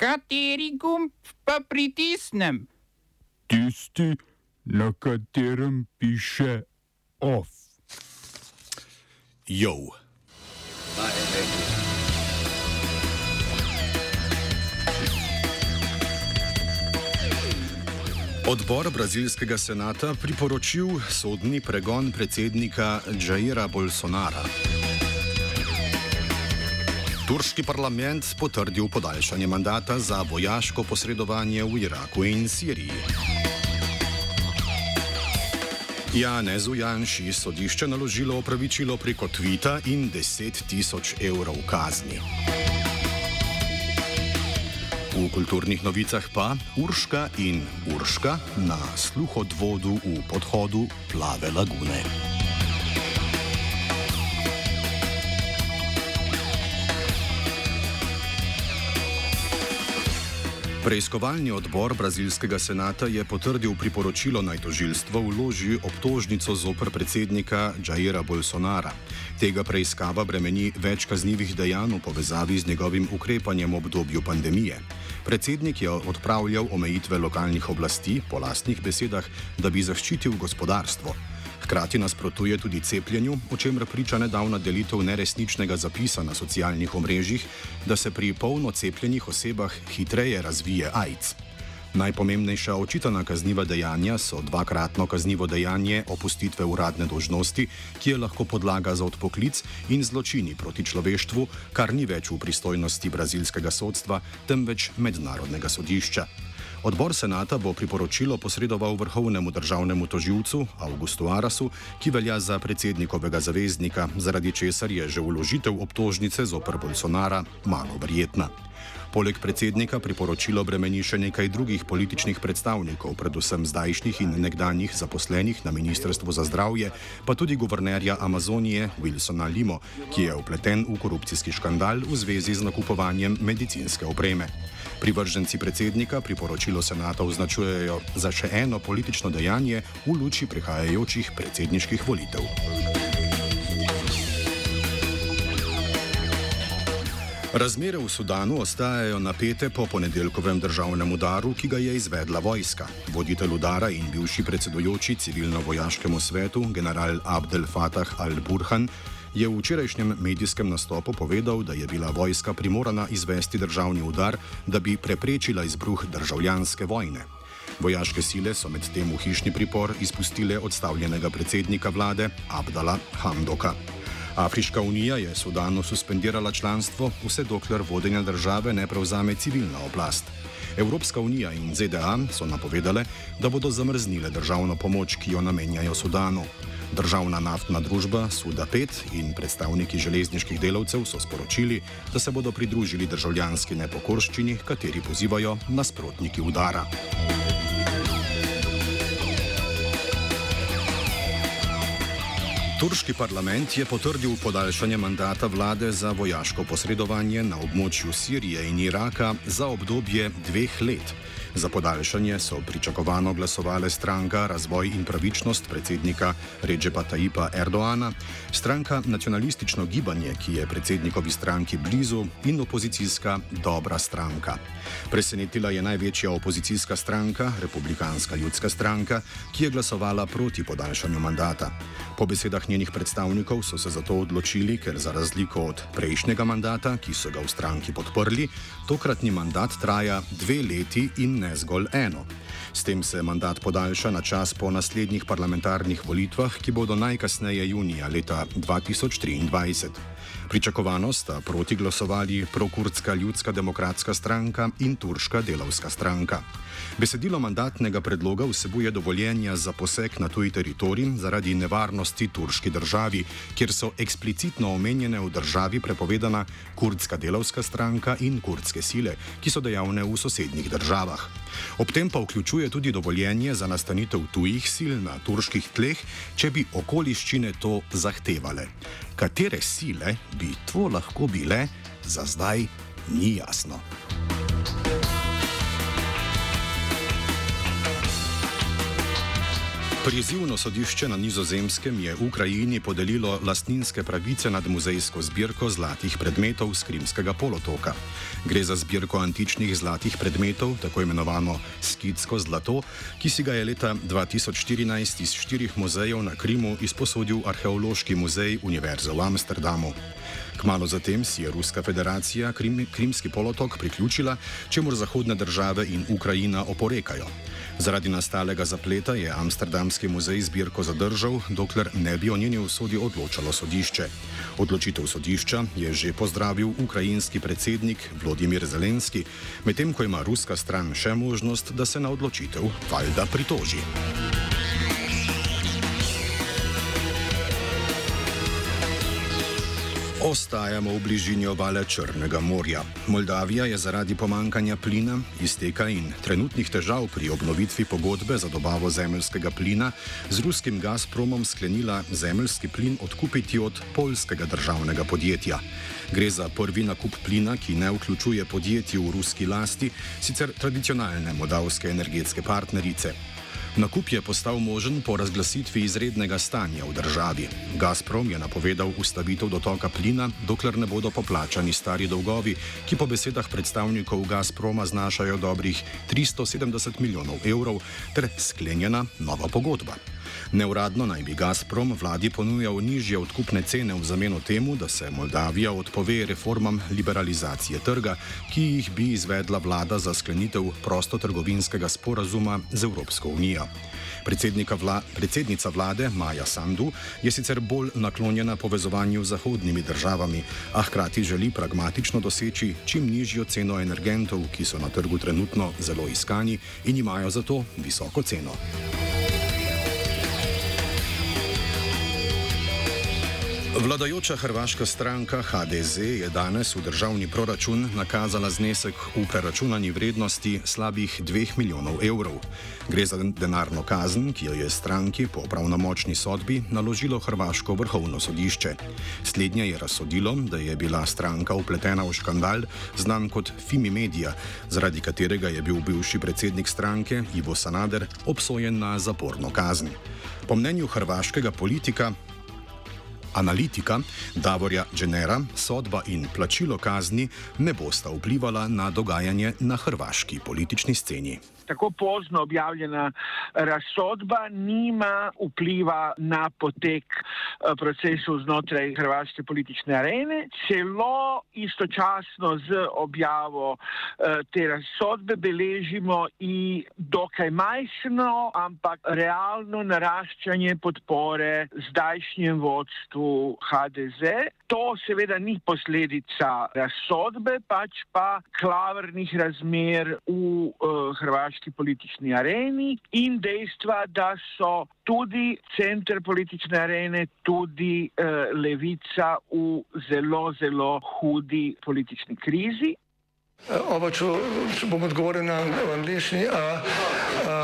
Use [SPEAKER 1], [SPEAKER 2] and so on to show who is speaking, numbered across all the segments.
[SPEAKER 1] Kateri gumb pa pritisnem?
[SPEAKER 2] Tisti, na katerem piše OF.
[SPEAKER 3] Jo. Odbor brazilskega senata priporočil sodni pregon predsednika Jaira Bolsonara. Turški parlament potrdil podaljšanje mandata za vojaško posredovanje v Iraku in Siriji. Janezu Janši sodišče naložilo opravičilo preko Tvita in 10 tisoč evrov kazni. V kulturnih novicah pa Urška in Urška na sluhodvodu v podhodu Plave lagune. Preiskovalni odbor brazilskega senata je potrdil priporočilo naj tožilstvo vloži obtožnico zoper predsednika Jaira Bolsonara. Tega preiskava bremeni več kaznjivih dejanj v povezavi z njegovim ukrepanjem v obdobju pandemije. Predsednik je odpravljal omejitve lokalnih oblasti po lastnih besedah, da bi zaščitil gospodarstvo. Hkrati nasprotuje tudi cepljenju, o čemer priča nedavna delitev neresničnega zapisa na socialnih omrežjih, da se pri polno cepljenih osebah hitreje razvije AIDS. Najpomembnejša očitana kazniva dejanja so dvakratno kaznivo dejanje opustitve uradne dožnosti, ki je lahko podlaga za odpoklic, in zločini proti človeštvu, kar ni več v pristojnosti brazilskega sodstva, temveč mednarodnega sodišča. Odbor senata bo priporočilo posredoval vrhovnemu državnemu toživcu Augustu Arasu, ki velja za predsednikovega zaveznika, zaradi česar je že uložitev obtožnice zoper Bolsonara malo verjetna. Poleg predsednika priporočilo bremeni še nekaj drugih političnih predstavnikov, predvsem zdajšnjih in nekdanjih zaposlenih na Ministrstvu za zdravje, pa tudi guvernerja Amazonije Wilsona Limo, ki je upleten v korupcijski škandal v zvezi z nakupovanjem medicinske opreme. Privrženci predsednika priporočilo senata označujejo za še eno politično dejanje v luči prihajajočih predsedniških volitev. Razmere v Sudanu ostajajo napete po ponedeljkovem državnem udaru, ki ga je izvedla vojska. Voditelj udara in bivši predsedujoči civilno-vojaškemu svetu, general Abdel Fattah al-Burhan, je v včerajšnjem medijskem nastopu povedal, da je bila vojska primorana izvesti državni udar, da bi preprečila izbruh državljanske vojne. Vojaške sile so medtem v hišni pripor izpustile odstavljenega predsednika vlade Abdala Hamdoka. Afriška unija je Sudanu suspendirala članstvo, vse dokler vodenja države ne prevzame civilna oblast. Evropska unija in ZDA so napovedale, da bodo zamrznile državno pomoč, ki jo namenjajo Sudanu. Državna naftna družba Suda 5 in predstavniki železniških delavcev so sporočili, da se bodo pridružili državljanski nepokorščini, kateri pozivajo nasprotniki udara. Turški parlament je potrdil podaljšanje mandata vlade za vojaško posredovanje na območju Sirije in Iraka za obdobje dveh let. Za podaljšanje so pričakovano glasovale stranka Razvoj in pravičnost predsednika Ređepa Tajipa Erdoana, stranka Nacionalistično gibanje, ki je predsednikovi stranki blizu, in opozicijska Dobra stranka. Presenetila je največja opozicijska stranka, Republikanska ljudska stranka, ki je glasovala proti podaljšanju mandata. Po besedah njenih predstavnikov so se zato odločili, ker za razliko od prejšnjega mandata, ki so ga v stranki podprli, tokratni mandat traja dve leti in ne zgolj eno. S tem se mandat podaljša na čas po naslednjih parlamentarnih volitvah, ki bodo najkasneje junija leta 2023. Pričakovano sta proti glasovali Prokurdska ljudska demokratska stranka in Turška delavska stranka. Besedilo mandatnega predloga vsebuje dovoljenja za poseg na tuji teritorij zaradi nevarnosti turški državi, kjer so eksplicitno omenjene v državi prepovedana kurdska delavska stranka in kurdske sile, ki so dejavne v sosednjih državah. Ob tem pa vključuje tudi dovoljenje za nastanitev tujih sil na turških tleh, če bi okoliščine to zahtevale. Katere sile bi to lahko bile, za zdaj ni jasno. Prizivno sodišče na nizozemskem je Ukrajini podelilo lastninske pravice nad muzejsko zbirko zlatih predmetov z Krimskega polotoka. Gre za zbirko antičnih zlatih predmetov, tako imenovano skitsko zlato, ki si ga je leta 2014 iz štirih muzejev na Krimu izposodil Arheološki muzej Univerze v Amsterdamu. Kmalo zatem si je Ruska federacija Krim, Krimski polotok priključila, čemu zahodne države in Ukrajina oporekajo. Zaradi nastalega zapleta je Amsterdamski muzej zbirko zadržal, dokler ne bi o njeni usodi odločalo sodišče. Odločitev sodišča je že pozdravil ukrajinski predsednik Vladimir Zelenski, medtem ko ima ruska stran še možnost, da se na odločitev valjda pritoži. Ostajamo v bližini obale Črnega morja. Moldavija je zaradi pomankanja plina, izteka in trenutnih težav pri obnovitvi pogodbe za dobavo zemljskega plina z ruskim Gazpromom sklenila zemljski plin odkupiti od polskega državnega podjetja. Gre za prvi nakup plina, ki ne vključuje podjetij v ruski lasti, sicer tradicionalne moldavske energetske partnerice. Nakup je postal možen po razglasitvi izrednega stanja v državi. Gazprom je napovedal ustavitev dotoka plina, dokler ne bodo poplačani stari dolgovi, ki po besedah predstavnikov Gazproma znašajo dobrih 370 milijonov evrov, ter sklenjena nova pogodba. Neuradno naj bi Gazprom vladi ponujal nižje odkupne cene v zameno temu, da se Moldavija odpove reformam liberalizacije trga, ki jih bi izvedla vlada za sklenitev prostotrgovinskega sporazuma z Evropsko unijo. Vla, predsednica vlade Maja Sandu je sicer bolj naklonjena povezovanju z zahodnimi državami, a hkrati želi pragmatično doseči čim nižjo ceno energentov, ki so na trgu trenutno zelo iskani in imajo zato visoko ceno. Vladajoča hrvaška stranka HDZ je danes v državni proračun nakazala znesek v preračunani vrednosti slabih 2 milijonov evrov. Gre za denarno kazen, ki jo je stranki po pravnomočni sodbi naložilo Hrvaško vrhovno sodišče. Slednje je razsodilo, da je bila stranka upletena v škandal, znan kot Fimi Media, zaradi katerega je bil bivši predsednik stranke Ivo Sanader obsojen na zaporno kazen. Po mnenju hrvaškega politika analitika Davorja Dženera, sodba in plačilo kazni ne bosta vplivala na dogajanje na hrvaški politični sceni.
[SPEAKER 4] tako pozno objavljena razsodba nima vpliva na potek eh, procesov znotraj hrvaške politične arene. Celo istočasno z objavo eh, te razsodbe beležimo i dokaj majhno, ampak realno naraščanje podpore zdajšnjem vodstvu HDZ. To seveda ni posledica razsodbe, pač pa klavrnih razmer v uh, hrvaški politični areni in dejstva, da so tudi center politične arene, tudi uh, levica v zelo, zelo hudi politični krizi.
[SPEAKER 5] Oba, če, če bom odgovoril na angliški.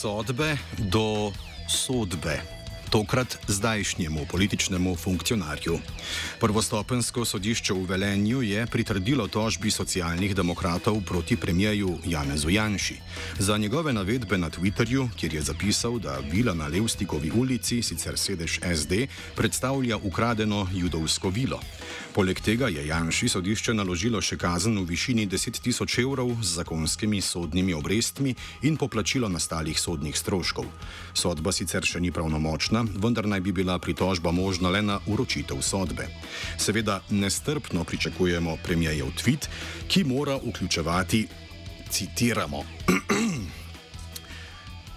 [SPEAKER 3] sodbe do sodbe. Tokrat zdajšnjemu političnemu funkcionarju. Prvostopensko sodišče v Velenju je pritrdilo tožbi socialnih demokratov proti premijeju Janezu Janši. Za njegove navedbe na Twitterju, kjer je zapisal, da vila na Levstikovi ulici, sicer sedež SD, predstavlja ukradeno judovsko vilo. Poleg tega je Janši sodišče naložilo še kazen v višini 10 tisoč evrov z zakonskimi sodnimi obrestmi in poplačilo nastalih sodnih stroškov. Sodba sicer še ni pravnomočna, vendar naj bi bila pritožba možna le na uročitev sodbe. Seveda nestrpno pričakujemo premijejev tweet, ki mora vključevati, citiramo.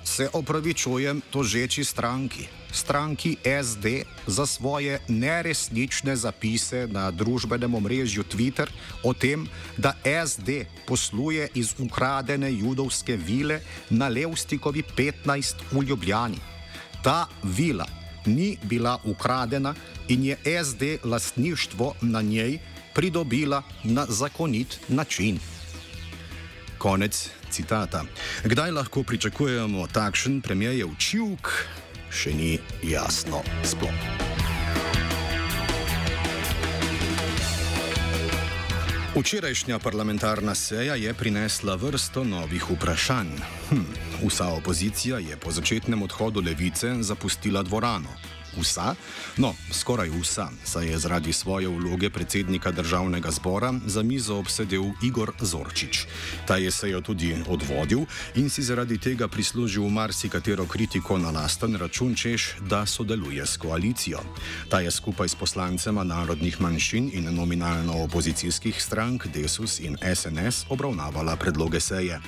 [SPEAKER 3] Se opravičujem tožeči stranki, stranki SD za svoje neresnične zapise na družbenem omrežju Twitter o tem, da SD posluje iz ukradene judovske vile na Levstikovi 15 v Ljubljani. Ta vila ni bila ukradena in je SD lastništvo na njej pridobila na zakonit način. Konec citata. Kdaj lahko pričakujemo takšen premijev čivk, še ni jasno sploh. Včerajšnja parlamentarna seja je prinesla vrsto novih vprašanj. Hm, vsa opozicija je po začetnem odhodu levice zapustila dvorano. Vsa? No, skoraj vsa, saj je zaradi svoje vloge predsednika državnega zbora za mizo obsedel Igor Zorčič. Ta je sejo tudi odvodil in si zaradi tega prislužil marsikatero kritiko na lasten račun, češ, da sodeluje s koalicijo. Ta je skupaj s poslancema narodnih manjšin in nominalno opozicijskih strank Desus in SNS obravnavala predloge seje.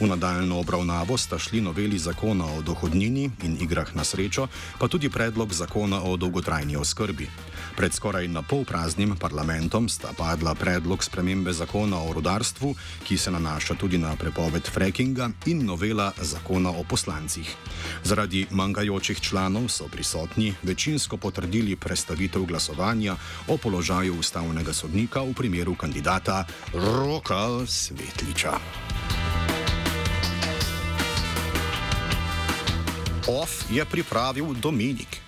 [SPEAKER 3] V nadaljno obravnavo sta šli noveli zakona o dohodnini in igrah na srečo, pa tudi predlog zakona zakona o dolgotrajni oskrbi. Pred skoraj na pol praznim parlamentom sta padla predlog spremembe zakona o rodarstvu, ki se nanaša tudi na prepoved frackinga in novela zakona o poslancih. Zaradi manjkajočih članov so prisotni večinsko potrdili predstavitev glasovanja o položaju ustavnega sodnika v primeru kandidata Roka Svetliča. OF je pripravil Dominik.